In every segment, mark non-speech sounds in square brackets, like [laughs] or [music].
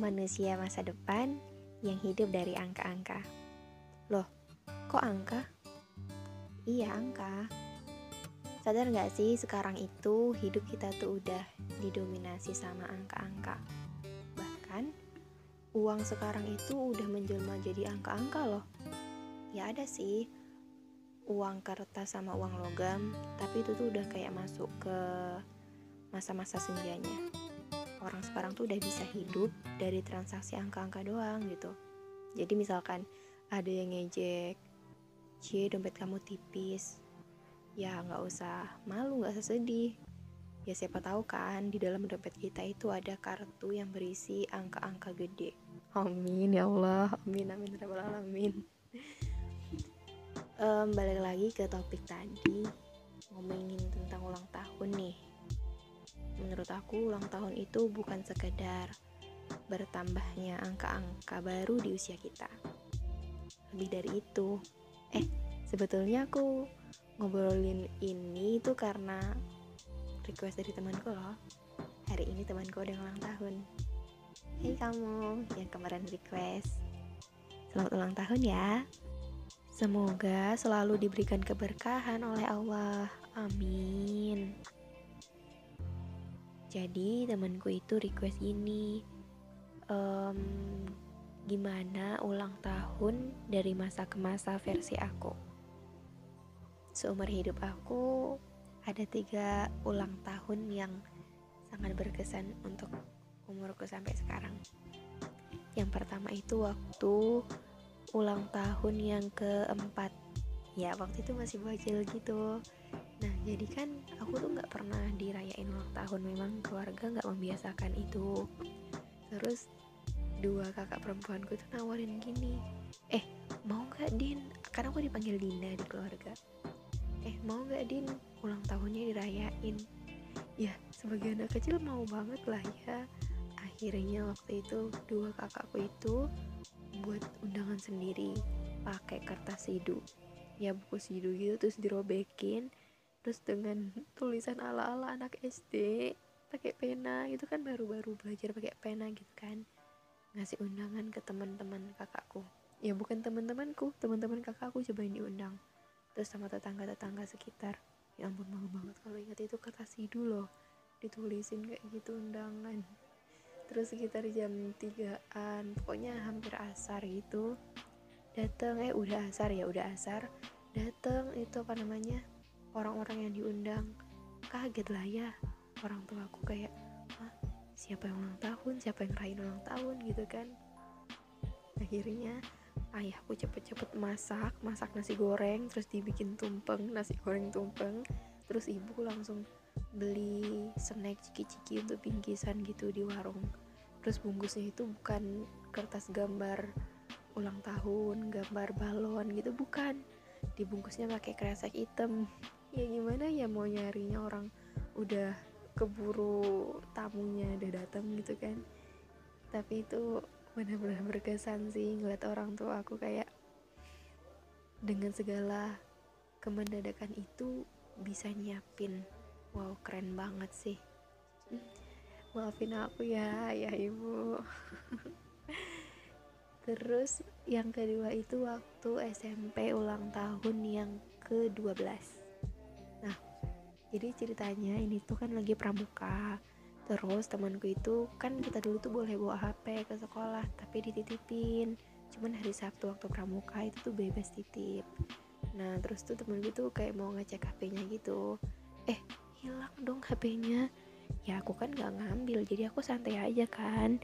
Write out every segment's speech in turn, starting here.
manusia masa depan yang hidup dari angka-angka. Loh, kok angka? Iya, angka. Sadar nggak sih sekarang itu hidup kita tuh udah didominasi sama angka-angka. Bahkan uang sekarang itu udah menjelma jadi angka-angka loh. Ya ada sih uang kertas sama uang logam, tapi itu tuh udah kayak masuk ke masa-masa senjanya orang sekarang tuh udah bisa hidup dari transaksi angka-angka doang gitu. Jadi misalkan ada yang ngejek cie dompet kamu tipis. Ya nggak usah malu nggak usah sedih. Ya siapa tahu kan di dalam dompet kita itu ada kartu yang berisi angka-angka gede. Amin ya Allah. Amin amin rabbal alamin. Um, balik lagi ke topik tadi. Ngomongin tentang ulang tahun nih Menurut aku ulang tahun itu bukan sekedar bertambahnya angka-angka baru di usia kita. Lebih dari itu. Eh, sebetulnya aku ngobrolin ini itu karena request dari temanku loh. Hari ini temanku udah ulang tahun. Hei kamu yang kemarin request. Selamat ulang tahun ya. Semoga selalu diberikan keberkahan oleh Allah. Amin. Jadi temanku itu request ini um, Gimana ulang tahun dari masa ke masa versi aku? Seumur hidup aku ada tiga ulang tahun yang sangat berkesan untuk umurku sampai sekarang. Yang pertama itu waktu ulang tahun yang keempat. Ya waktu itu masih bocil gitu. Nah jadi kan aku tuh nggak pernah dirayain ulang tahun. Memang keluarga nggak membiasakan itu. Terus dua kakak perempuanku tuh nawarin gini Eh mau nggak Din? Karena aku dipanggil Dinda di keluarga. Eh mau nggak Din? Ulang tahunnya dirayain? Ya sebagai anak kecil mau banget lah ya. Akhirnya waktu itu dua kakakku itu buat undangan sendiri pakai kertas sidu. Ya buku sidu gitu terus dirobekin terus dengan tulisan ala-ala anak SD pakai pena itu kan baru-baru belajar pakai pena gitu kan. Ngasih undangan ke teman-teman kakakku. Ya bukan teman-temanku teman-teman kakakku coba yang diundang. Terus sama tetangga-tetangga sekitar. Ya ampun malu banget kalau ingat itu kertas sidu loh. Ditulisin kayak gitu undangan. Terus sekitar jam 3an pokoknya hampir asar gitu. Dateng eh udah asar ya udah asar. Dateng itu apa namanya orang-orang yang diundang. Kaget lah ya orang tua aku kayak Hah, siapa yang ulang tahun? Siapa yang rayain ulang tahun? Gitu kan. Akhirnya ayahku cepet-cepet masak masak nasi goreng terus dibikin tumpeng nasi goreng tumpeng. Terus ibu langsung beli snack ciki-ciki untuk bingkisan gitu di warung. Terus bungkusnya itu bukan kertas gambar ulang tahun gambar balon gitu bukan. Dibungkusnya pakai kresek hitam ya gimana ya mau nyarinya orang udah keburu tamunya udah datang gitu kan. Tapi itu benar-benar berkesan sih ngeliat orang tua aku kayak dengan segala kemendadakan itu bisa nyiapin. Wow keren banget sih. Maafin aku ya ya ibu. [laughs] Terus yang kedua itu waktu SMP ulang tahun yang ke-12 jadi ceritanya ini tuh kan lagi pramuka. Terus temanku itu kan kita dulu tuh boleh bawa HP ke sekolah tapi dititipin. Cuman hari Sabtu waktu pramuka itu tuh bebas titip. Nah terus tuh temenku tuh kayak mau ngecek HP-nya gitu. Eh hilang dong HP-nya ya aku kan nggak ngambil jadi aku santai aja kan.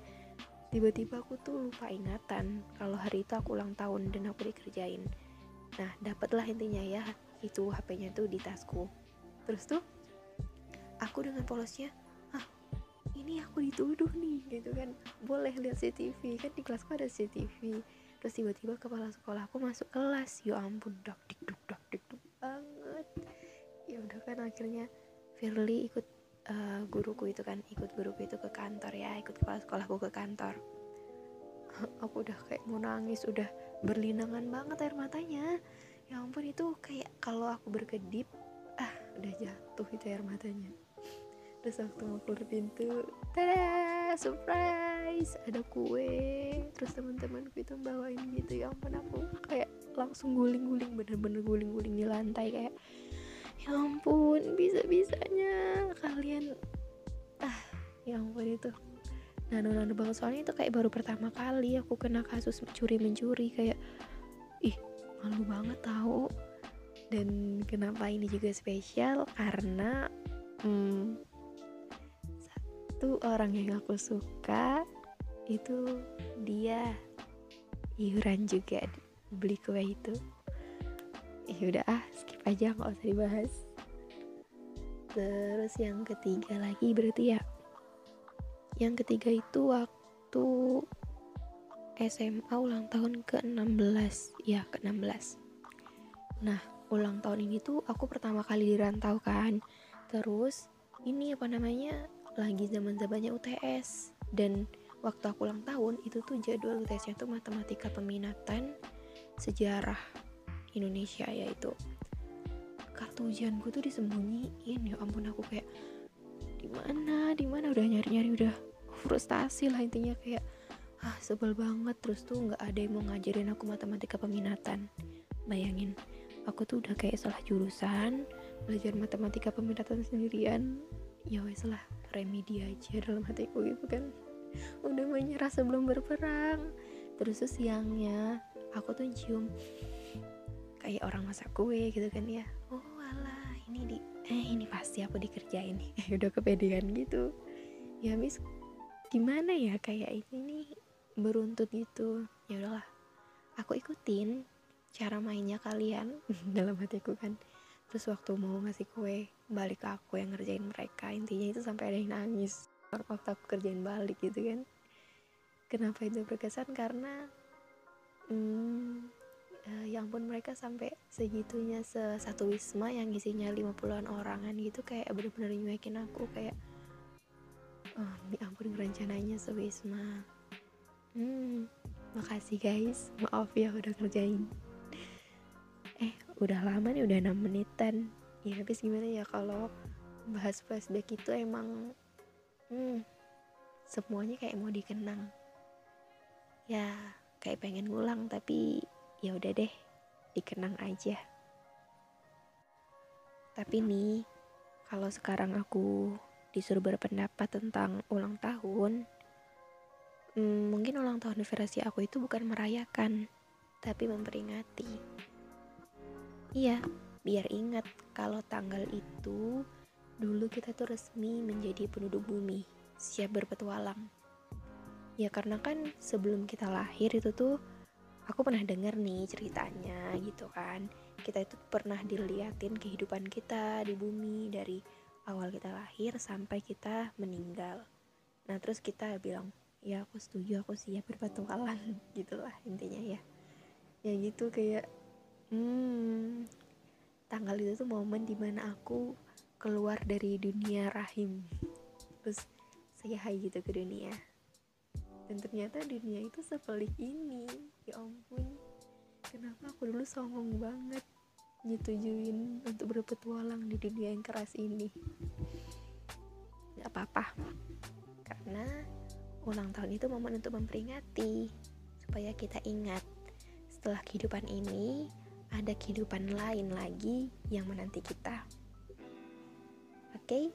Tiba-tiba aku tuh lupa ingatan kalau hari itu aku ulang tahun dan aku dikerjain. Nah dapatlah intinya ya itu HP-nya tuh di tasku terus tuh aku dengan polosnya ah ini aku dituduh nih gitu kan. Boleh lihat CCTV kan di kelasku ada CCTV terus tiba-tiba kepala sekolah aku masuk kelas ya ampun dak dik duk dak dik duk banget. Ya udah kan akhirnya Firly ikut uh, guruku itu kan ikut guruku itu ke kantor ya ikut kepala sekolahku ke kantor. [laughs] Aku udah kayak mau nangis udah berlinangan banget air matanya. Ya ampun itu kayak kalau aku berkedip udah jatuh itu air matanya. Terus waktu mau keluar pintu tada surprise ada kue. Terus teman-temanku itu bawain gitu ya ampun aku kayak langsung guling-guling bener-bener guling-guling di lantai kayak ya ampun bisa-bisanya kalian ah ya ampun itu. Nano-nano banget soalnya itu kayak baru pertama kali aku kena kasus mencuri-mencuri kayak ih malu banget tahu dan kenapa ini juga spesial? Karena hmm, satu orang yang aku suka itu dia iuran juga beli kue itu. Ya udah ah skip aja nggak usah dibahas. Terus yang ketiga lagi berarti ya. Yang ketiga itu waktu SMA ulang tahun ke-16 ya ke-16 nah ulang tahun ini tuh aku pertama kali dirantau kan. Terus ini apa namanya lagi zaman zamannya UTS dan waktu aku ulang tahun itu tuh jadwal UTS-nya tuh matematika peminatan sejarah Indonesia yaitu kartu ujianku tuh disembunyiin. Ya ampun aku kayak di mana? Di mana? Udah nyari nyari udah frustasi lah intinya kayak ah sebel banget. Terus tuh nggak ada yang mau ngajarin aku matematika peminatan. Bayangin aku tuh udah kayak salah jurusan belajar matematika peminatan sendirian. Ya wes lah remedi aja dalam hatiku gitu kan. Udah menyerah sebelum berperang. Terus tuh siangnya aku tuh cium kayak orang masak kue gitu kan ya. Oh alah ini di eh ini pasti aku dikerjain nih. [laughs] Udah kepedean gitu. Ya habis gimana ya kayak ini nih beruntut gitu. Ya udahlah aku ikutin cara mainnya kalian. [laughs] Dalam hatiku kan terus waktu mau ngasih kue balik ke aku yang ngerjain mereka intinya itu sampai ada yang nangis. Waktu aku kerjain balik gitu kan. Kenapa itu berkesan? Karena hmm, uh, yang pun mereka sampai segitunya se satu wisma yang isinya 50-an orangan gitu kayak bener-bener nyuekin aku kayak oh ya ampun rencananya sewisma. Hmm makasih guys maaf ya udah kerjain eh udah lama nih udah 6 menitan. Ya habis gimana ya kalau bahas flashback itu emang hmm, semuanya kayak mau dikenang. Ya kayak pengen ngulang tapi ya udah deh dikenang aja. Tapi nih kalau sekarang aku disuruh berpendapat tentang ulang tahun hmm, mungkin ulang tahun versi aku itu bukan merayakan tapi memperingati iya. Biar ingat kalau tanggal itu dulu kita tuh resmi menjadi penduduk bumi siap berpetualang. Ya karena kan sebelum kita lahir itu tuh aku pernah denger nih ceritanya gitu kan. Kita itu pernah diliatin kehidupan kita di bumi dari awal kita lahir sampai kita meninggal. Nah terus kita bilang ya aku setuju aku siap berpetualang [laughs] gitulah intinya ya. Ya gitu kayak hmm tanggal itu tuh momen di mana aku keluar dari dunia rahim. Terus saya hai gitu ke dunia. Dan ternyata dunia itu sepelik ini. Ya ampun kenapa aku dulu songong banget nyetujuin untuk berpetualang di dunia yang keras ini? Gak apa-apa karena ulang tahun itu momen untuk memperingati supaya kita ingat setelah kehidupan ini ada kehidupan lain lagi yang menanti kita. Oke. Okay?